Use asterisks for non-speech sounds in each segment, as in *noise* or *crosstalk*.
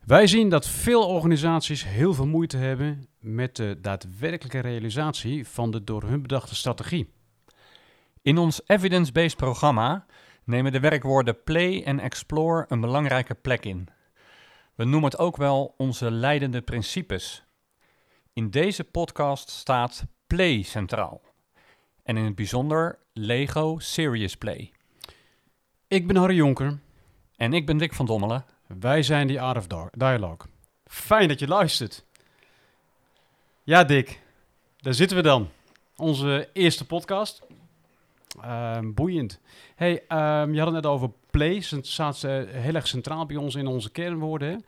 Wij zien dat veel organisaties heel veel moeite hebben met de daadwerkelijke realisatie van de door hun bedachte strategie. In ons evidence-based programma nemen de werkwoorden play en explore een belangrijke plek in. We noemen het ook wel onze leidende principes. In deze podcast staat play centraal. En in het bijzonder Lego Serious Play. Ik ben Harry Jonker. En ik ben Dick van Dommelen. Wij zijn die Art of Dialogue. Fijn dat je luistert. Ja, Dick. Daar zitten we dan. Onze eerste podcast. Ehm, boeiend. Hey, ehm, je had het net over play. Het staat eh, heel erg centraal bij ons in onze kernwoorden.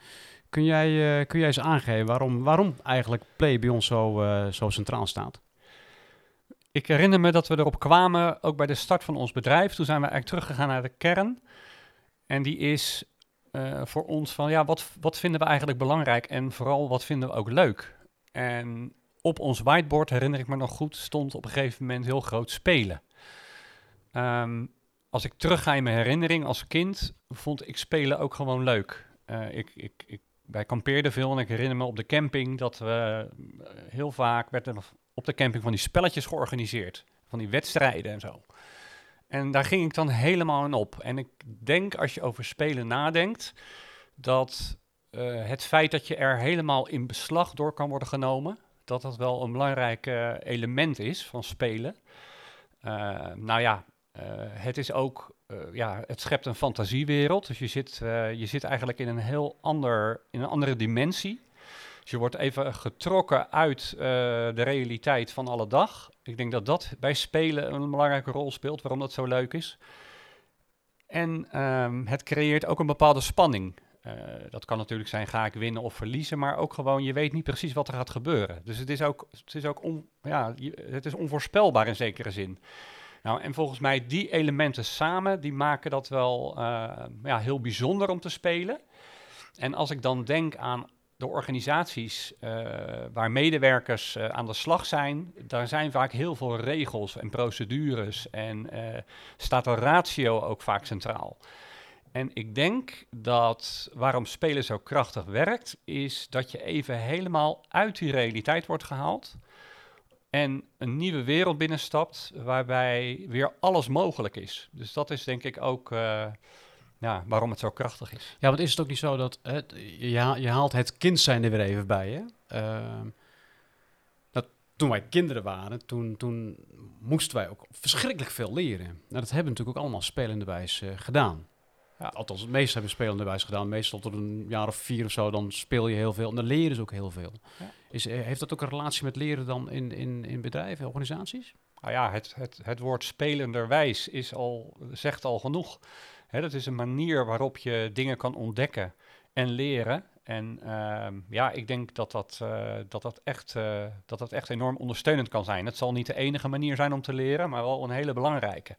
Kun jij, eh, kun jij eens aangeven waarom, waarom eigenlijk play bij ons zo, eh, zo centraal staat? Ik herinner me dat we erop kwamen, ook bij de start van ons bedrijf. Toen zijn we eigenlijk teruggegaan naar de kern. En die is eh, voor ons van, ja, wat, wat vinden we eigenlijk belangrijk en vooral wat vinden we ook leuk? En op ons whiteboard, herinner ik me nog goed, stond op een gegeven moment heel groot spelen. Ehm, als ik terugga in mijn herinnering als kind, vond ik spelen ook gewoon leuk. Eh, ik, ik, ik, wij kampeerden veel en ik herinner me op de camping dat we eh, heel vaak werden er op de camping van die spelletjes georganiseerd. Van die wedstrijden en zo. En daar ging ik dan helemaal in op. En ik denk als je over spelen nadenkt, dat eh, het feit dat je er helemaal in beslag door kan worden genomen, dat dat wel een belangrijk eh, element is van spelen. Eh, nou ja, het is ook, ja, het schept een fantasiewereld. Dus je zit, je zit eigenlijk in een heel ander, in een andere dimensie. Dus je wordt even getrokken uit eh, de realiteit van alle dag. Ik denk dat dat bij spelen een belangrijke rol speelt, waarom dat zo leuk is. En ehm, het creëert ook een bepaalde spanning. Eh, dat kan natuurlijk zijn, ga ik winnen of verliezen, maar ook gewoon, je weet niet precies wat er gaat gebeuren. Dus het is ook, het is ook on, ja, het is onvoorspelbaar in zekere zin. Nou, en volgens mij die elementen samen, die maken dat wel eh, ja, heel bijzonder om te spelen. En als ik dan denk aan de organisaties eh, waar medewerkers eh, aan de slag zijn, daar zijn vaak heel veel regels en procedures en eh, staat de ratio ook vaak centraal. En ik denk dat waarom spelen zo krachtig werkt, is dat je even helemaal uit die realiteit wordt gehaald en een nieuwe wereld binnenstapt waarbij weer alles mogelijk is. Dus dat is denk ik ook ja, waarom het zo krachtig is. Ja, want is het ook niet zo dat je, je haalt het kind zijn er weer even bij, hè? Ehm, dat toen wij kinderen waren, toen, toen moesten wij ook verschrikkelijk veel leren. Nou, dat hebben we natuurlijk ook allemaal spelenderwijs gedaan. Ja. Althans, het meeste hebben we spelenderwijs gedaan. Meestal tot een jaar of vier of zo, dan speel je heel veel. En dan leren ze ook heel veel. Ja. Is, eh, heeft dat ook een relatie met leren dan in, in, in bedrijven, organisaties? Nou ja, het, het, het woord spelenderwijs is al, zegt al genoeg. Hè, dat is een manier waarop je dingen kan ontdekken en leren. En ehm, ja, ik denk dat dat, eh, dat, dat, echt, eh, dat dat echt enorm ondersteunend kan zijn. Het zal niet de enige manier zijn om te leren, maar wel een hele belangrijke.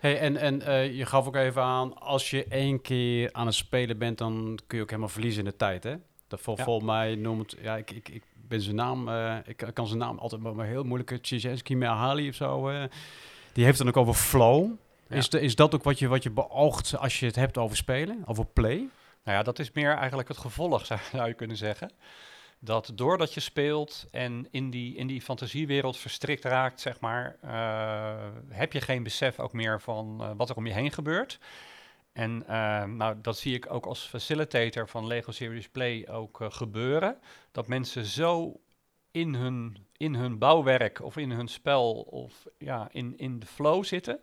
Hey, en en eh, je gaf ook even aan, als je één keer aan het spelen bent, dan kun je ook helemaal verliezen in de tijd, hè? Dat vol, Ja. Volgens mij noemt, ja, ik, ik, ik ben zijn naam, eh, ik kan zijn naam altijd maar, maar heel moeilijke, Csikszentmihalyi Mehali of zo, die heeft dan ook over flow. Ja. Is, de, is dat ook wat je, wat je beoogt als je het hebt over spelen, over play? Nou ja, dat is meer eigenlijk het gevolg, *laughs* zou, je kunnen zeggen. Dat doordat je speelt en in die, in die fantasiewereld verstrikt raakt, zeg maar, eh, heb je geen besef ook meer van eh, wat er om je heen gebeurt. En eh, nou, dat zie ik ook als facilitator van Lego Serious Play ook gebeuren. Dat mensen zo in hun, in hun bouwwerk of in hun spel of ja, in, in de flow zitten.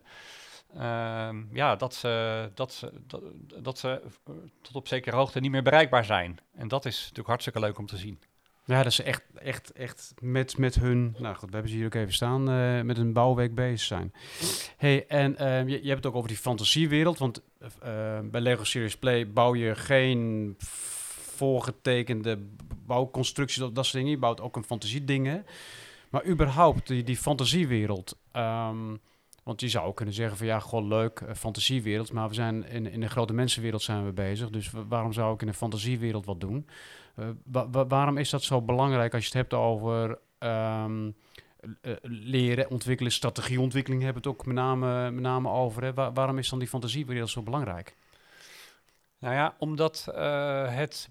Ehm, ja, dat ze, dat, dat, dat ze eh, tot op zekere hoogte niet meer bereikbaar zijn. En dat is natuurlijk hartstikke leuk om te zien. Ja, dat ze echt, echt, echt met, met hun, nou goed, we hebben ze hier ook even staan, eh, met een bouwwerk bezig zijn. hey, en eh, je, je hebt het ook over die fantasiewereld, want eh, bij Lego Serious Play bouw je geen voorgetekende bouwconstructies, dat, dat soort dingen. Je bouwt ook een fantasiedingen. Maar überhaupt, die, die fantasiewereld. ehm, want je zou kunnen zeggen van ja, gewoon leuk, eh, fantasiewereld. Maar we zijn in, in de grote mensenwereld zijn we bezig. Dus wa- waarom zou ik in de fantasiewereld wat doen? Eh, wa- wa- waarom is dat zo belangrijk als je het hebt over ehm, eh, leren, ontwikkelen, strategieontwikkeling hebben we het ook met name, met name over. Hè? Wa- waarom is dan die fantasiewereld zo belangrijk? Nou ja, omdat het,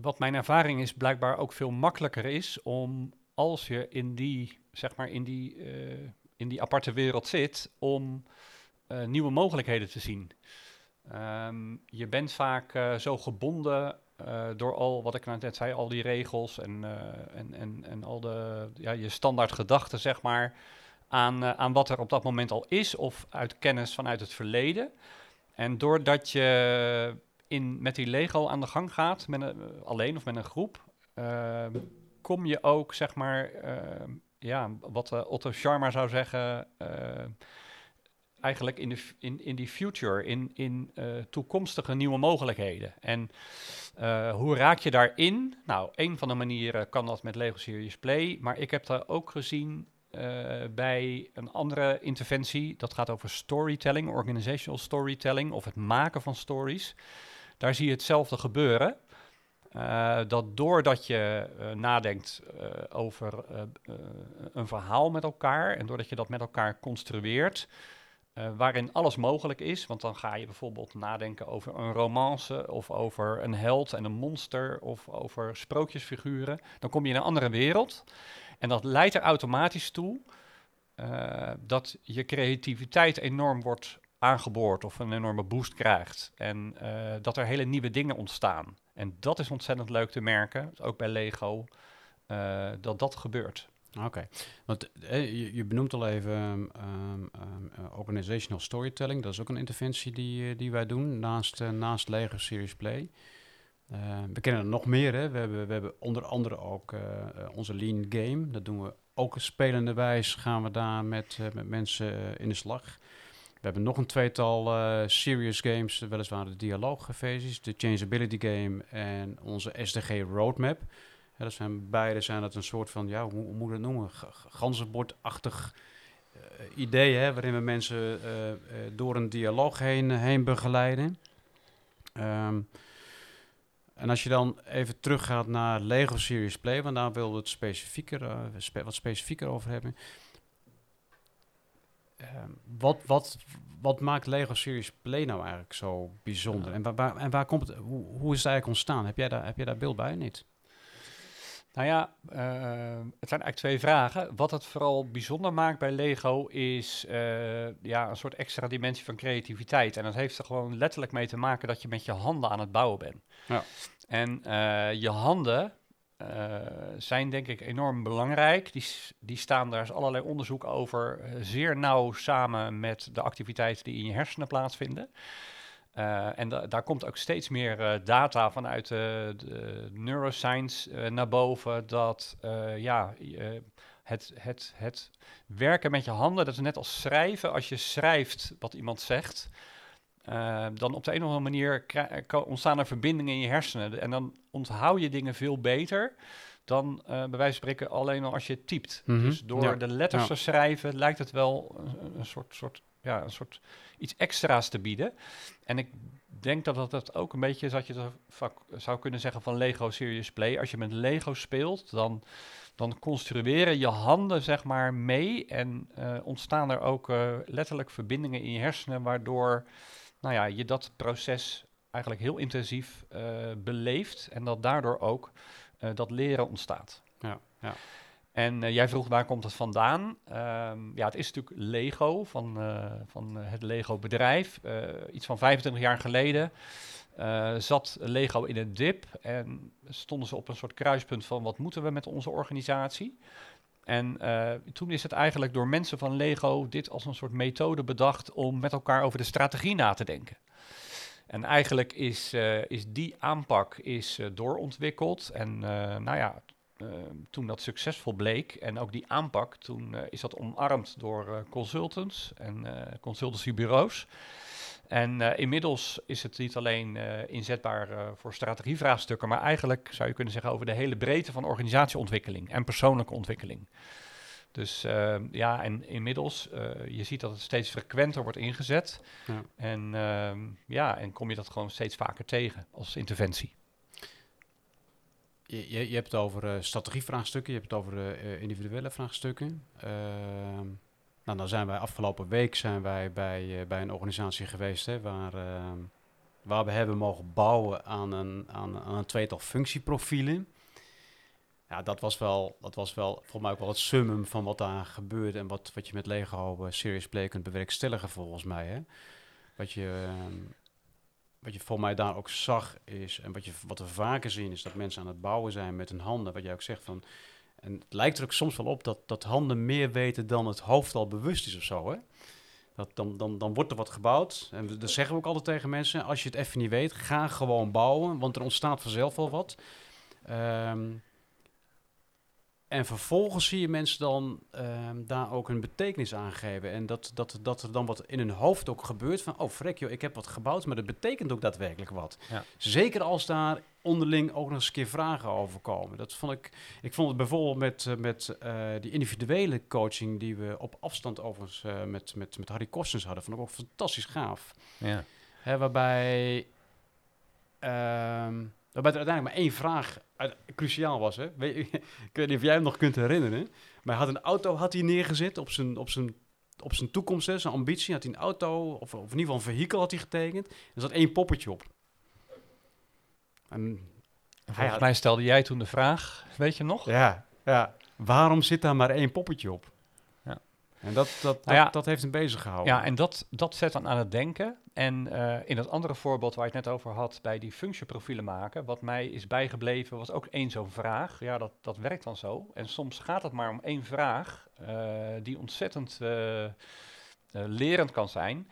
wat mijn ervaring is, blijkbaar ook veel makkelijker is om als je in die, zeg maar, in die, in die aparte wereld zit, om eh, nieuwe mogelijkheden te zien. Ehm, je bent vaak eh, zo gebonden eh, door al, wat ik nou net zei, al die regels en, en, en, en al de, ja, je standaard gedachten, zeg maar, aan, aan wat er op dat moment al is of uit kennis vanuit het verleden. En doordat je in, met die Lego aan de gang gaat, met een, alleen of met een groep, ehm, kom je ook, zeg maar, ehm, ja, wat eh, Otto Scharmer zou zeggen, eh, eigenlijk in, de, in, in die future, in, in eh, toekomstige nieuwe mogelijkheden. En hoe raak je daarin? Nou, een van de manieren kan dat met Lego Serious Play, maar ik heb daar ook gezien bij een andere interventie. Dat gaat over storytelling, organizational storytelling of het maken van stories. Daar zie je hetzelfde gebeuren. Eh, dat doordat je eh, nadenkt eh, over een verhaal met elkaar en doordat je dat met elkaar construeert, waarin alles mogelijk is, want dan ga je bijvoorbeeld nadenken over een romance of over een held en een monster of over sprookjesfiguren, dan kom je in een andere wereld en dat leidt er automatisch toe dat je creativiteit enorm wordt aangeboord of een enorme boost krijgt. En dat er hele nieuwe dingen ontstaan. En dat is ontzettend leuk te merken, ook bij Lego, eh, dat dat gebeurt. Oké, want eh, je, benoemt al even ehm, ehm, ehm, eh, organizational storytelling. Dat is ook een interventie die, die wij doen naast, naast Lego Series Play. We kennen er nog meer. Hè? We, hebben, we hebben onder andere ook onze Lean Game. Dat doen we ook spelende wijs. Gaan we daar met, met mensen in de slag. We hebben nog een tweetal eh, serious games, weliswaar de dialoogversies, de Changeability Game en onze SDG Roadmap. Dat zijn beide zijn dat een soort van, ja, hoe, moet je het noemen? Ganzenbordachtig eh, idee, hè, waarin we mensen eh, door een dialoog heen, heen begeleiden. Ehm, en als je dan even teruggaat naar Lego Serious Play, want daar wilden we het specifieker, spe- wat specifieker over hebben. Ehm, wat, wat, wat maakt Lego Serious Play nou eigenlijk zo bijzonder? En, waar, waar- en waar komt het, hoe, hoe is het eigenlijk ontstaan? Heb jij daar, heb jij daar beeld bij? Niet? Nou ja, eh, het zijn eigenlijk twee vragen. Wat het vooral bijzonder maakt bij Lego is eh, ja, een soort extra dimensie van creativiteit. En dat heeft er gewoon letterlijk mee te maken dat je met je handen aan het bouwen bent. Ja. En eh, je handen eh, zijn denk ik enorm belangrijk. Die, die staan, daar is allerlei onderzoek over, eh, zeer nauw samen met de activiteiten die in je hersenen plaatsvinden. Eh, en da- daar komt ook steeds meer data vanuit de, neuroscience naar boven. Dat ja, het, het, het werken met je handen, dat is net als schrijven. Als je schrijft wat iemand zegt, eh, dan op de een of andere manier ko- ontstaan er verbindingen in je hersenen. En dan onthoud je dingen veel beter dan eh, bij wijze van spreken alleen al als je typt. Mhm, Dus door ja, de letters ja. te schrijven lijkt het wel een, een soort, soort, ja, een soort iets extra's te bieden. En ik denk dat dat, dat ook een beetje is je zou kunnen zeggen van Lego Serious Play. Als je met Lego speelt, dan, dan construeren je handen zeg maar mee en eh, ontstaan er ook eh, letterlijk verbindingen in je hersenen, waardoor nou ja, je dat proces eigenlijk heel intensief eh, beleeft en dat daardoor ook eh, dat leren ontstaat. Ja, ja. En eh, jij vroeg waar komt het vandaan? Ehm, ja, het is natuurlijk Lego van, van het Lego bedrijf. Iets van 25 jaar geleden zat Lego in een dip en stonden ze op een soort kruispunt van wat moeten we met onze organisatie? En eh, toen is het eigenlijk door mensen van Lego dit als een soort methode bedacht om met elkaar over de strategie na te denken. En eigenlijk is, eh, is die aanpak is, eh, doorontwikkeld. En nou ja, toen dat succesvol bleek en ook die aanpak, toen is dat omarmd door consultants en consultancybureaus. En eh, inmiddels is het niet alleen eh, inzetbaar eh, voor strategievraagstukken, maar eigenlijk zou je kunnen zeggen over de hele breedte van organisatieontwikkeling en persoonlijke ontwikkeling. Dus ja, en inmiddels, je ziet dat het steeds frequenter wordt ingezet. Ja. En ehm, ja, en kom je dat gewoon steeds vaker tegen als interventie. Je, je, hebt het over strategievraagstukken, je hebt het over individuele vraagstukken. Nou, dan zijn wij afgelopen week zijn wij bij, eh, bij een organisatie geweest hè, waar, ehm, waar we hebben mogen bouwen aan een, aan, aan een tweetal functieprofielen. Ja, dat was wel, dat was wel volgens mij ook wel het summum van wat daar gebeurde en wat, wat je met Lego uh, Serious Play kunt bewerkstelligen volgens mij. Hè? Wat je, ehm, wat je volgens mij daar ook zag is, en wat, je, wat we vaker zien, is dat mensen aan het bouwen zijn met hun handen. Wat jij ook zegt van. En het lijkt er ook soms wel op dat, dat handen meer weten dan het hoofd al bewust is of zo. Hè? Dat, dan, dan, dan wordt er wat gebouwd. En dat zeggen we ook altijd tegen mensen. Als je het even niet weet, ga gewoon bouwen. Want er ontstaat vanzelf wel wat. Um, en vervolgens zie je mensen dan um, daar ook een betekenis aan geven. En dat, dat, dat er dan wat in hun hoofd ook gebeurt van... oh, frek joh, ik heb wat gebouwd, maar dat betekent ook daadwerkelijk wat. Ja. Zeker als daar onderling ook nog eens een keer vragen over komen. Dat vond ik... Ik vond het bijvoorbeeld met, uh, met uh, die individuele coaching... die we op afstand overigens uh, met, met, met Harry Kostens hadden... vond ik ook fantastisch gaaf. Ja. Hè, waarbij... Um, Waarbij er uiteindelijk maar één vraag cruciaal was. Hè? Weet, *laughs* ik weet niet of jij hem nog kunt herinneren. Maar hij had een auto had hij neergezet op zijn, op zijn, op zijn toekomst, hè, zijn ambitie. Had hij een auto, of, of in ieder geval een vehikel had hij getekend. Er zat één poppetje op. En Volgens had, mij stelde jij toen de vraag, weet je nog? Ja, ja. Waarom zit daar maar één poppetje op? Ja. En dat, dat, dat, nou ja, dat heeft hem bezig gehouden. Ja, en dat, dat zet dan aan het denken. En uh, in het andere voorbeeld waar je het net over had, bij die functieprofielen maken, wat mij is bijgebleven, was ook één zo'n vraag. Ja, dat, dat werkt dan zo. En soms gaat het maar om één vraag, uh, die ontzettend uh, lerend kan zijn.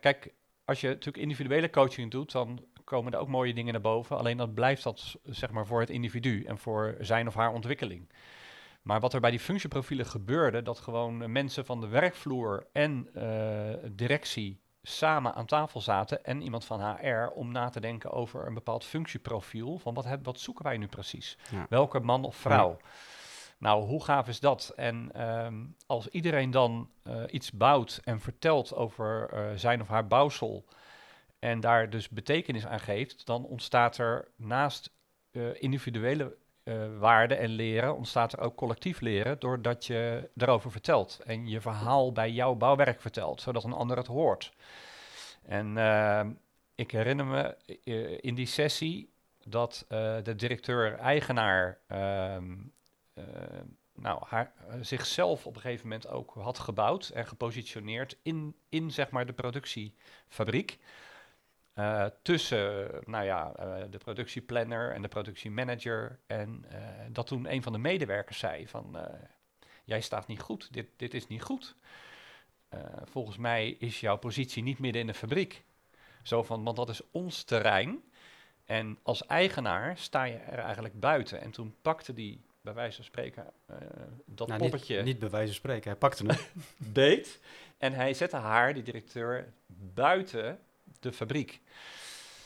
kijk, als je natuurlijk individuele coaching doet, dan komen er ook mooie dingen naar boven. Alleen dan blijft dat zeg maar voor het individu en voor zijn of haar ontwikkeling. Maar wat er bij die functieprofielen gebeurde, dat gewoon mensen van de werkvloer en directie samen aan tafel zaten en iemand van HR om na te denken over een bepaald functieprofiel. Van wat, heb, wat zoeken wij nu precies? Welke man of vrouw? Nou, hoe gaaf is dat? En um, als iedereen dan uh, iets bouwt en vertelt over uh, zijn of haar bouwsel en daar dus betekenis aan geeft, dan ontstaat er naast uh, individuele waarden en leren, ontstaat er ook collectief leren doordat je erover vertelt en je verhaal bij jouw bouwwerk vertelt, zodat een ander het hoort. En uh, ik herinner me uh, in die sessie dat de directeur-eigenaar ehm, nou, haar, zichzelf op een gegeven moment ook had gebouwd en gepositioneerd in, in zeg maar, de productiefabriek. Tussen nou ja, de productieplanner en de productiemanager. En dat toen een van de medewerkers zei van, jij staat niet goed, dit, dit is niet goed. Volgens mij is jouw positie niet midden in de fabriek. Zo van, want dat is ons terrein. En als eigenaar sta je er eigenlijk buiten. En toen pakte die, bij wijze van spreken, dat nou, poppetje... Niet, niet bij wijze van spreken, hij pakte hem. *laughs* deed. En hij zette haar, die directeur, buiten de fabriek.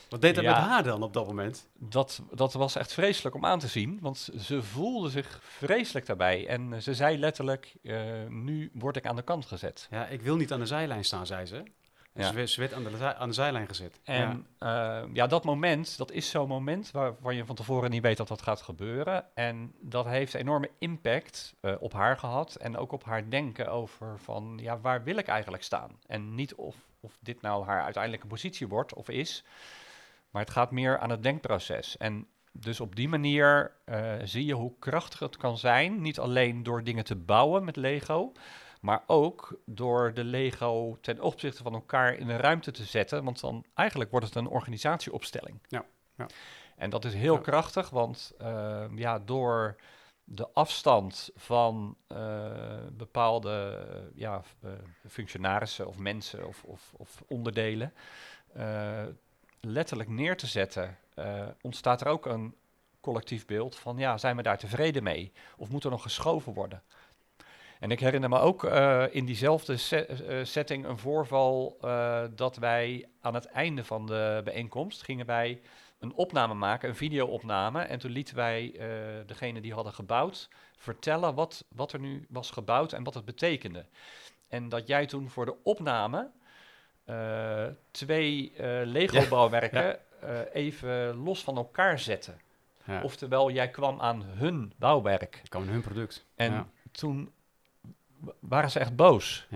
Wat deed hij met haar dan op dat moment? Dat, dat was echt vreselijk om aan te zien, want ze voelde zich vreselijk daarbij. En ze zei letterlijk, uh, nu word ik aan de kant gezet. Ja, ik wil niet aan de zijlijn staan, zei ze. Ja. Ze, werd, ze werd aan de, aan de zijlijn gezet. En ja. Uh, ja, dat moment, dat is zo'n moment waar, waar je van tevoren niet weet dat dat gaat gebeuren. En dat heeft enorme impact uh, op haar gehad en ook op haar denken over van, ja, waar wil ik eigenlijk staan? En niet of, of dit nou haar uiteindelijke positie wordt of is, maar het gaat meer aan het denkproces. En dus op die manier uh, zie je hoe krachtig het kan zijn. Niet alleen door dingen te bouwen met Lego, maar ook door de Lego ten opzichte van elkaar in een ruimte te zetten. Want dan eigenlijk wordt het een organisatieopstelling. Ja. ja. En dat is heel ja. krachtig, want uh, ja, door de afstand van uh, bepaalde ja, functionarissen of mensen of, of, of onderdelen letterlijk neer te zetten, ontstaat er ook een collectief beeld van, ja, zijn we daar tevreden mee? Of moet er nog geschoven worden? En ik herinner me ook in diezelfde se setting een voorval dat wij aan het einde van de bijeenkomst gingen wij een opname maken, een videoopname. En toen lieten wij degene die hadden gebouwd vertellen wat, wat er nu was gebouwd en wat het betekende. En dat jij toen voor de opname uh, twee uh, Lego-bouwwerken *laughs* ja, ja. even los van elkaar zetten. Ja. Oftewel, jij kwam aan hun bouwwerk. Ik kwam aan hun product. En toen waren ze echt boos.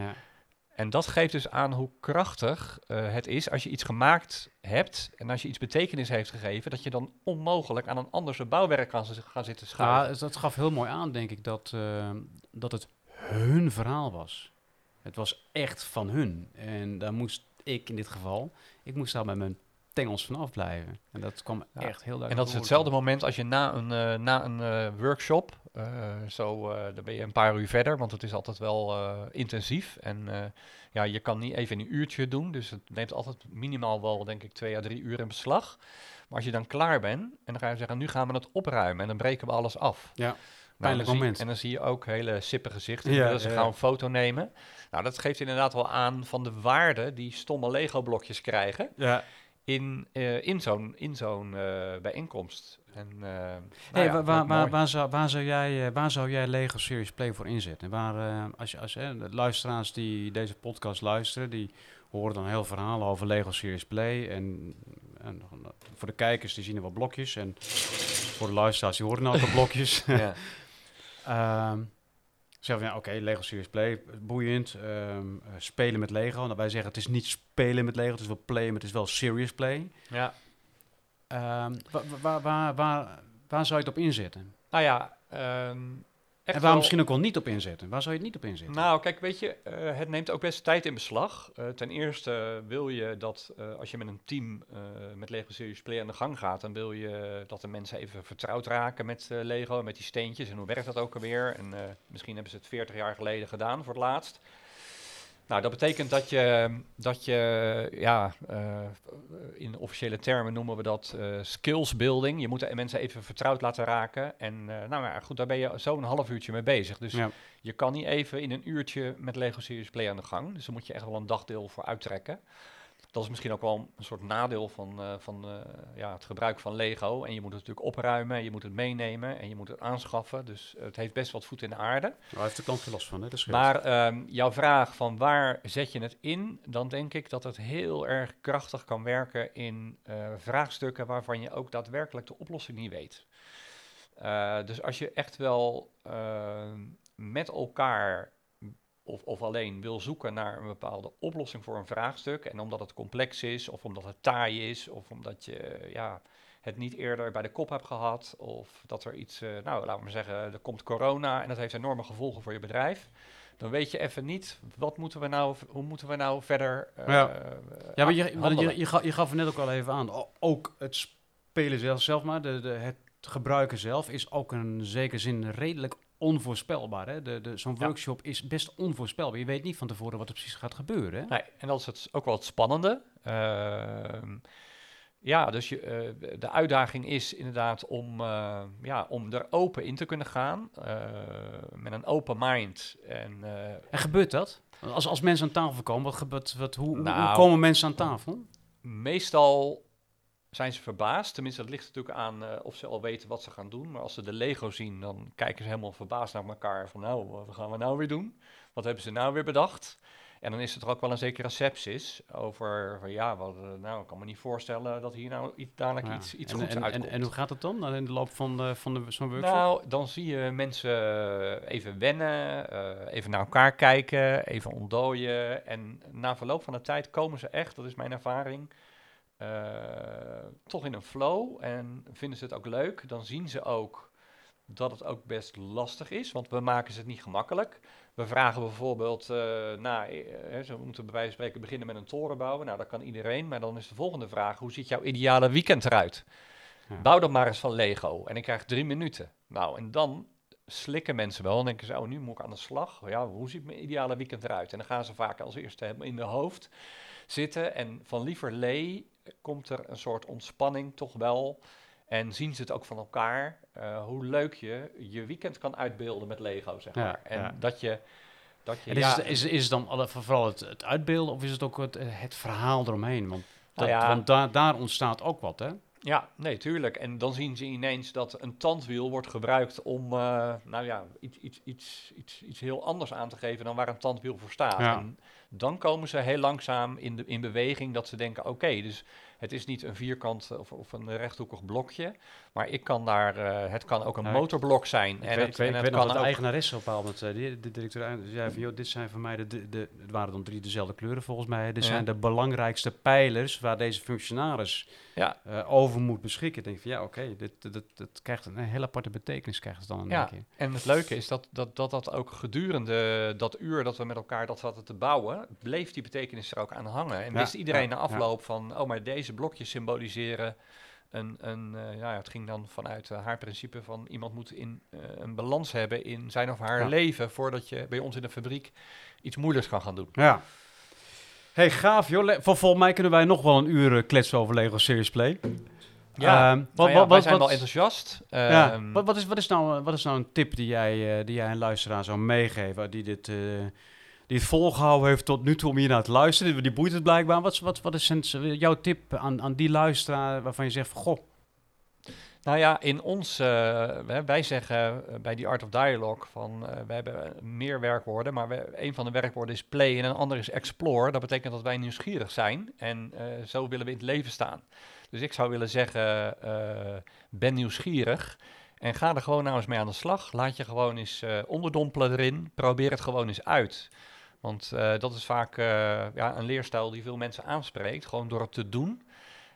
En dat geeft dus aan hoe krachtig eh, het is als je iets gemaakt hebt en als je iets betekenis heeft gegeven, dat je dan onmogelijk aan een ander bouwwerk kan gaan zitten schuiven. Ja, dat gaf heel mooi aan, denk ik, dat, eh, dat het hun verhaal was. Het was echt van hun. En daar moest ik in dit geval, ik moest daar met mijn tengels van afblijven. En dat kwam Ja. echt heel duidelijk En dat is hetzelfde moment als je na een, eh, na een eh, workshop, eh, zo, dan ben je een paar uur verder, want het is altijd wel intensief. En ja, je kan niet even een uurtje doen, dus het neemt altijd minimaal wel, denk ik, twee à drie uur in beslag. Maar als je dan klaar bent, en dan ga je zeggen, nu gaan we het opruimen en dan breken we alles af. Ja, Nou, pijnlijk moment. En dan zie je ook hele sippe gezichten. Ja, Ja, ze gaan een foto nemen. Nou, dat geeft inderdaad wel aan van de waarde die stomme Lego-blokjes krijgen Ja. In, eh, in zo'n in zo'n eh, bijeenkomst. En, eh, nou Hey, ja, waar, waar, zou, waar, zou jij, eh, waar zou jij Lego Series Play voor inzetten? Waar, eh, als je, als, eh, de luisteraars die deze podcast luisteren, die horen dan heel verhalen over Lego Series Play. En, en voor de kijkers, die zien er wat blokjes. En voor de luisteraars, die horen ook wat blokjes. *laughs* ja. *laughs* Ehm zeggen van, ja, oké, Lego Series Play, boeiend. ehm, eh, spelen met Lego. Nou, wij zeggen, het is niet spelen met Lego, het is wel play, maar het is wel serious play. ja. Ehm, wa- wa- waar, waar, waar, waar zou je het op inzetten? Nou ja, ehm, en waar wel- misschien ook wel niet op inzetten? Waar zou je het niet op inzetten? Nou, kijk, weet je, eh, het neemt ook best tijd in beslag. Eh, ten eerste wil je dat eh, als je met een team met Lego Serious Play aan de gang gaat, dan wil je dat de mensen even vertrouwd raken met Lego en met die steentjes en hoe werkt dat ook alweer. En misschien hebben ze het 40 jaar geleden gedaan voor het laatst. Nou, dat betekent dat je, dat je ja, eh, in officiële termen noemen we dat eh, skills building. Je moet mensen even vertrouwd laten raken. En eh, nou ja, goed, daar ben je zo'n half uurtje mee bezig. Dus ja. je kan niet even in een uurtje met Lego Serious Play aan de gang. Dus daar moet je echt wel een dagdeel voor uittrekken. Dat is misschien ook wel een soort nadeel van, eh, van eh, ja, het gebruik van Lego. En je moet het natuurlijk opruimen, je moet het meenemen en je moet het aanschaffen. Dus het heeft best wat voet in de aarde. Daar heeft de klant geen last van, hè? Dat. Maar ehm, jouw vraag van waar zet je het in, dan denk ik dat het heel erg krachtig kan werken in eh, vraagstukken waarvan je ook daadwerkelijk de oplossing niet weet. Dus als je echt wel ehm, met elkaar of, of alleen wil zoeken naar een bepaalde oplossing voor een vraagstuk, en omdat het complex is, of omdat het taai is, of omdat je ja, het niet eerder bij de kop hebt gehad, of dat er iets, eh, nou laten we maar zeggen, er komt corona en dat heeft enorme gevolgen voor je bedrijf. Dan weet je even niet, wat moeten we nou, hoe moeten we nou verder eh, Ja. ja, maar je, want je, je, gaf, je gaf er net ook al even aan. O- ook het spelen zelf, zelf maar, de, de, het gebruiken zelf, is ook in zekere zin redelijk onvoorspelbaar. Hè? De, de, Zo'n Ja. workshop is best onvoorspelbaar. Je weet niet van tevoren wat er precies gaat gebeuren. Hè? Nee, en dat is het, ook wel het spannende. Ehm, ja, dus je, eh, de uitdaging is inderdaad om, eh, ja, om er open in te kunnen gaan. eh, met een open mind. En, En gebeurt dat? Als, als mensen aan tafel komen, wat gebeurt, wat, hoe Nou. komen mensen aan tafel? meestal zijn ze verbaasd. Tenminste, dat ligt natuurlijk aan eh, of ze al weten wat ze gaan doen. Maar als ze de Lego zien, dan kijken ze helemaal verbaasd naar elkaar. Van nou, wat gaan we nou weer doen? Wat hebben ze nou weer bedacht? En dan is er ook wel een zekere sepsis over, van ja, wat, eh, nou, ik kan me niet voorstellen dat hier nou iets, dadelijk Ja. iets, iets en, goeds en, en, uitkomt. en hoe gaat het dan in de loop van, de, van de, zo'n workshop? Nou, dan zie je mensen eh, even wennen, eh, even naar elkaar kijken, even ontdooien. En na verloop van de tijd komen ze echt, dat is mijn ervaring, eh, toch in een flow. En vinden ze het ook leuk. Dan zien ze ook dat het ook best lastig is, want we maken ze het niet gemakkelijk. We vragen bijvoorbeeld, eh nou, eh, ze moeten bij wijze van spreken beginnen met een toren bouwen. Nou, dat kan iedereen, maar dan is de volgende vraag, hoe ziet jouw ideale weekend eruit? Ja. Bouw dan maar eens van Lego en ik krijg drie minuten. Nou, en dan slikken mensen wel en denken ze, oh, nu moet ik aan de slag. Ja, hoe ziet mijn ideale weekend eruit? En dan gaan ze vaak als eerste in de hoofd zitten. En van lieverlee komt er een soort ontspanning toch wel. En zien ze het ook van elkaar, eh, hoe leuk je je weekend kan uitbeelden met Lego, zeg Ja, maar. En ja. dat je... Dat je En is, ja, is, is het dan alle- vooral het, het uitbeelden of is het ook het, het verhaal eromheen? Want, dat, Nou ja. want daar, daar ontstaat ook wat, hè? Ja, nee, tuurlijk. En dan zien ze ineens dat een tandwiel wordt gebruikt om, eh, nou ja, iets, iets, iets, iets, iets heel anders aan te geven dan waar een tandwiel voor staat. En dan komen ze heel langzaam in, de, in beweging dat ze denken, oké, dus Het is niet een vierkant of, of een rechthoekig blokje, maar ik kan daar, eh, het kan ook een Ja, motorblok zijn. Ik en weet, het, ik weet, en ik het weet kan de eigenaresse op een bepaald moment, eh, de directeur zei van, joh, dit zijn voor mij de, de, de- het waren dan drie dezelfde kleuren volgens mij, dit Ja. zijn de belangrijkste pijlers waar deze functionaris Ja. eh, over moet beschikken. Ik denk van, ja, oké, dit, dit, dit, dit krijgt een hele aparte betekenis, krijgt het dan in Ja. één keer. En het leuke is dat dat, dat dat ook gedurende dat uur dat we met elkaar dat zaten te bouwen, bleef die betekenis er ook aan hangen. En wist iedereen na afloop van, oh, maar deze blokjes symboliseren een, een eh, ja, het ging dan vanuit eh, haar principe van iemand moet in, eh, een balans hebben in zijn of haar Ja. leven voordat je bij ons in de fabriek iets moeilijks kan gaan doen. Ja. Hey, gaaf joh. Volgens mij kunnen wij nog wel een uur kletsen over Lego Series Play. Ja, Ehm, wat, ja, wat, wij wat, zijn wel enthousiast. ja, Ehm, wat, wat, is, wat, is nou, wat is nou een tip die jij, die jij een luisteraar zou meegeven, die, dit, die het volgehouden heeft tot nu toe om hier naar te luisteren? Die, boeit het blijkbaar. Wat, wat, wat is jouw tip aan, aan die luisteraar waarvan je zegt van, goh, Nou ja, in ons, eh, wij- zeggen bij die Art of Dialogue van, eh, we hebben meer werkwoorden, maar een van de werkwoorden is play en een ander is explore. Dat betekent dat wij nieuwsgierig zijn en eh, zo willen we in het leven staan. Dus ik zou willen zeggen, ben nieuwsgierig en ga er gewoon nou eens mee aan de slag. Laat je gewoon eens onderdompelen erin, probeer het gewoon eens uit. Want eh, dat is vaak eh, ja, een leerstijl die veel mensen aanspreekt, gewoon door het te doen.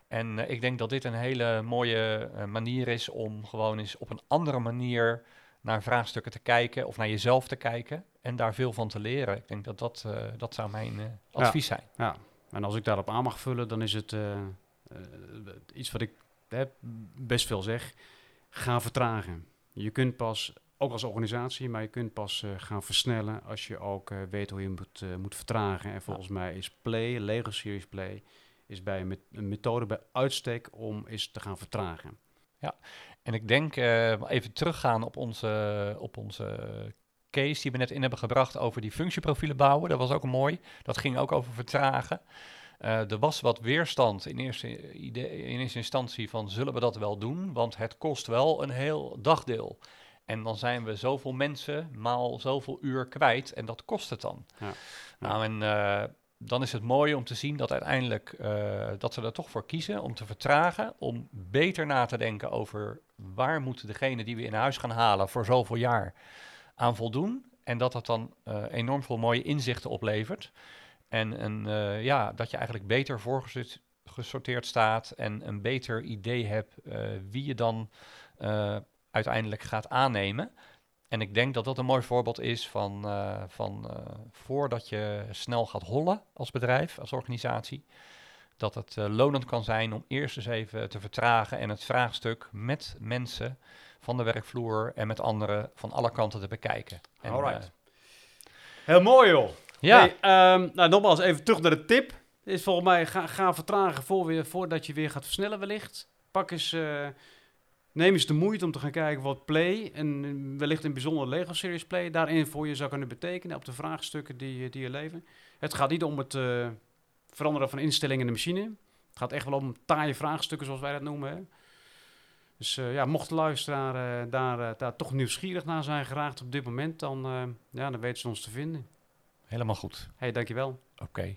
En eh, ik denk dat dit een hele mooie manier is om gewoon eens op een andere manier naar vraagstukken te kijken of naar jezelf te kijken en daar veel van te leren. Ik denk dat dat, dat zou mijn advies zijn. Ja, en als ik daarop aan mag vullen, dan is het iets wat ik best veel zeg. Ga vertragen. Je kunt pas, ook als organisatie, maar je kunt pas eh, gaan versnellen als je ook eh, weet hoe je moet, eh, moet vertragen. En volgens mij is Play, Lego Series Play, is bij een, met- een methode bij uitstek om eens te gaan vertragen. En ik denk, even teruggaan op onze, op onze case die we net in hebben gebracht over die functieprofielen bouwen. Dat was ook mooi. Dat ging ook over vertragen. Er was wat weerstand in eerste, in eerste instantie van zullen we dat wel doen? Want het kost wel een heel dagdeel. En dan zijn we zoveel mensen maal zoveel uur kwijt en dat kost het dan. Ja. Nou, en eh, dan is het mooi om te zien dat uiteindelijk eh, dat ze er toch voor kiezen om te vertragen, om beter na te denken over waar moet degene die we in huis gaan halen voor zoveel jaar aan voldoen. En dat dat dan eh, enorm veel mooie inzichten oplevert. En eh, ja, dat je eigenlijk beter voorgesorteerd staat en een beter idee hebt wie je dan uiteindelijk gaat aannemen. En ik denk dat dat een mooi voorbeeld is van, eh, van eh, voordat je snel gaat hollen als bedrijf, als organisatie, dat het eh, lonend kan zijn om eerst eens even te vertragen en het vraagstuk met mensen van de werkvloer en met anderen van alle kanten te bekijken. En, Alright. Heel mooi joh. ja, Hey, ehm, nou, nogmaals, even terug naar de tip. Is volgens mij, ga, ga vertragen voor weer, voordat je weer gaat versnellen wellicht. Pak eens, neem eens de moeite om te gaan kijken wat Play, en eh, wellicht in bijzonder Lego Series Play, daarin voor je zou kunnen betekenen op de vraagstukken die, die je leven. Het gaat niet om het eh, veranderen van instellingen in de machine. Het gaat echt wel om taaie vraagstukken, zoals wij dat noemen. Hè. Dus eh, ja, mocht de luisteraar eh, daar, eh, daar toch nieuwsgierig naar zijn geraakt op dit moment, dan, eh, ja, dan weten ze ons te vinden. helemaal goed. hey, dankjewel. Oké.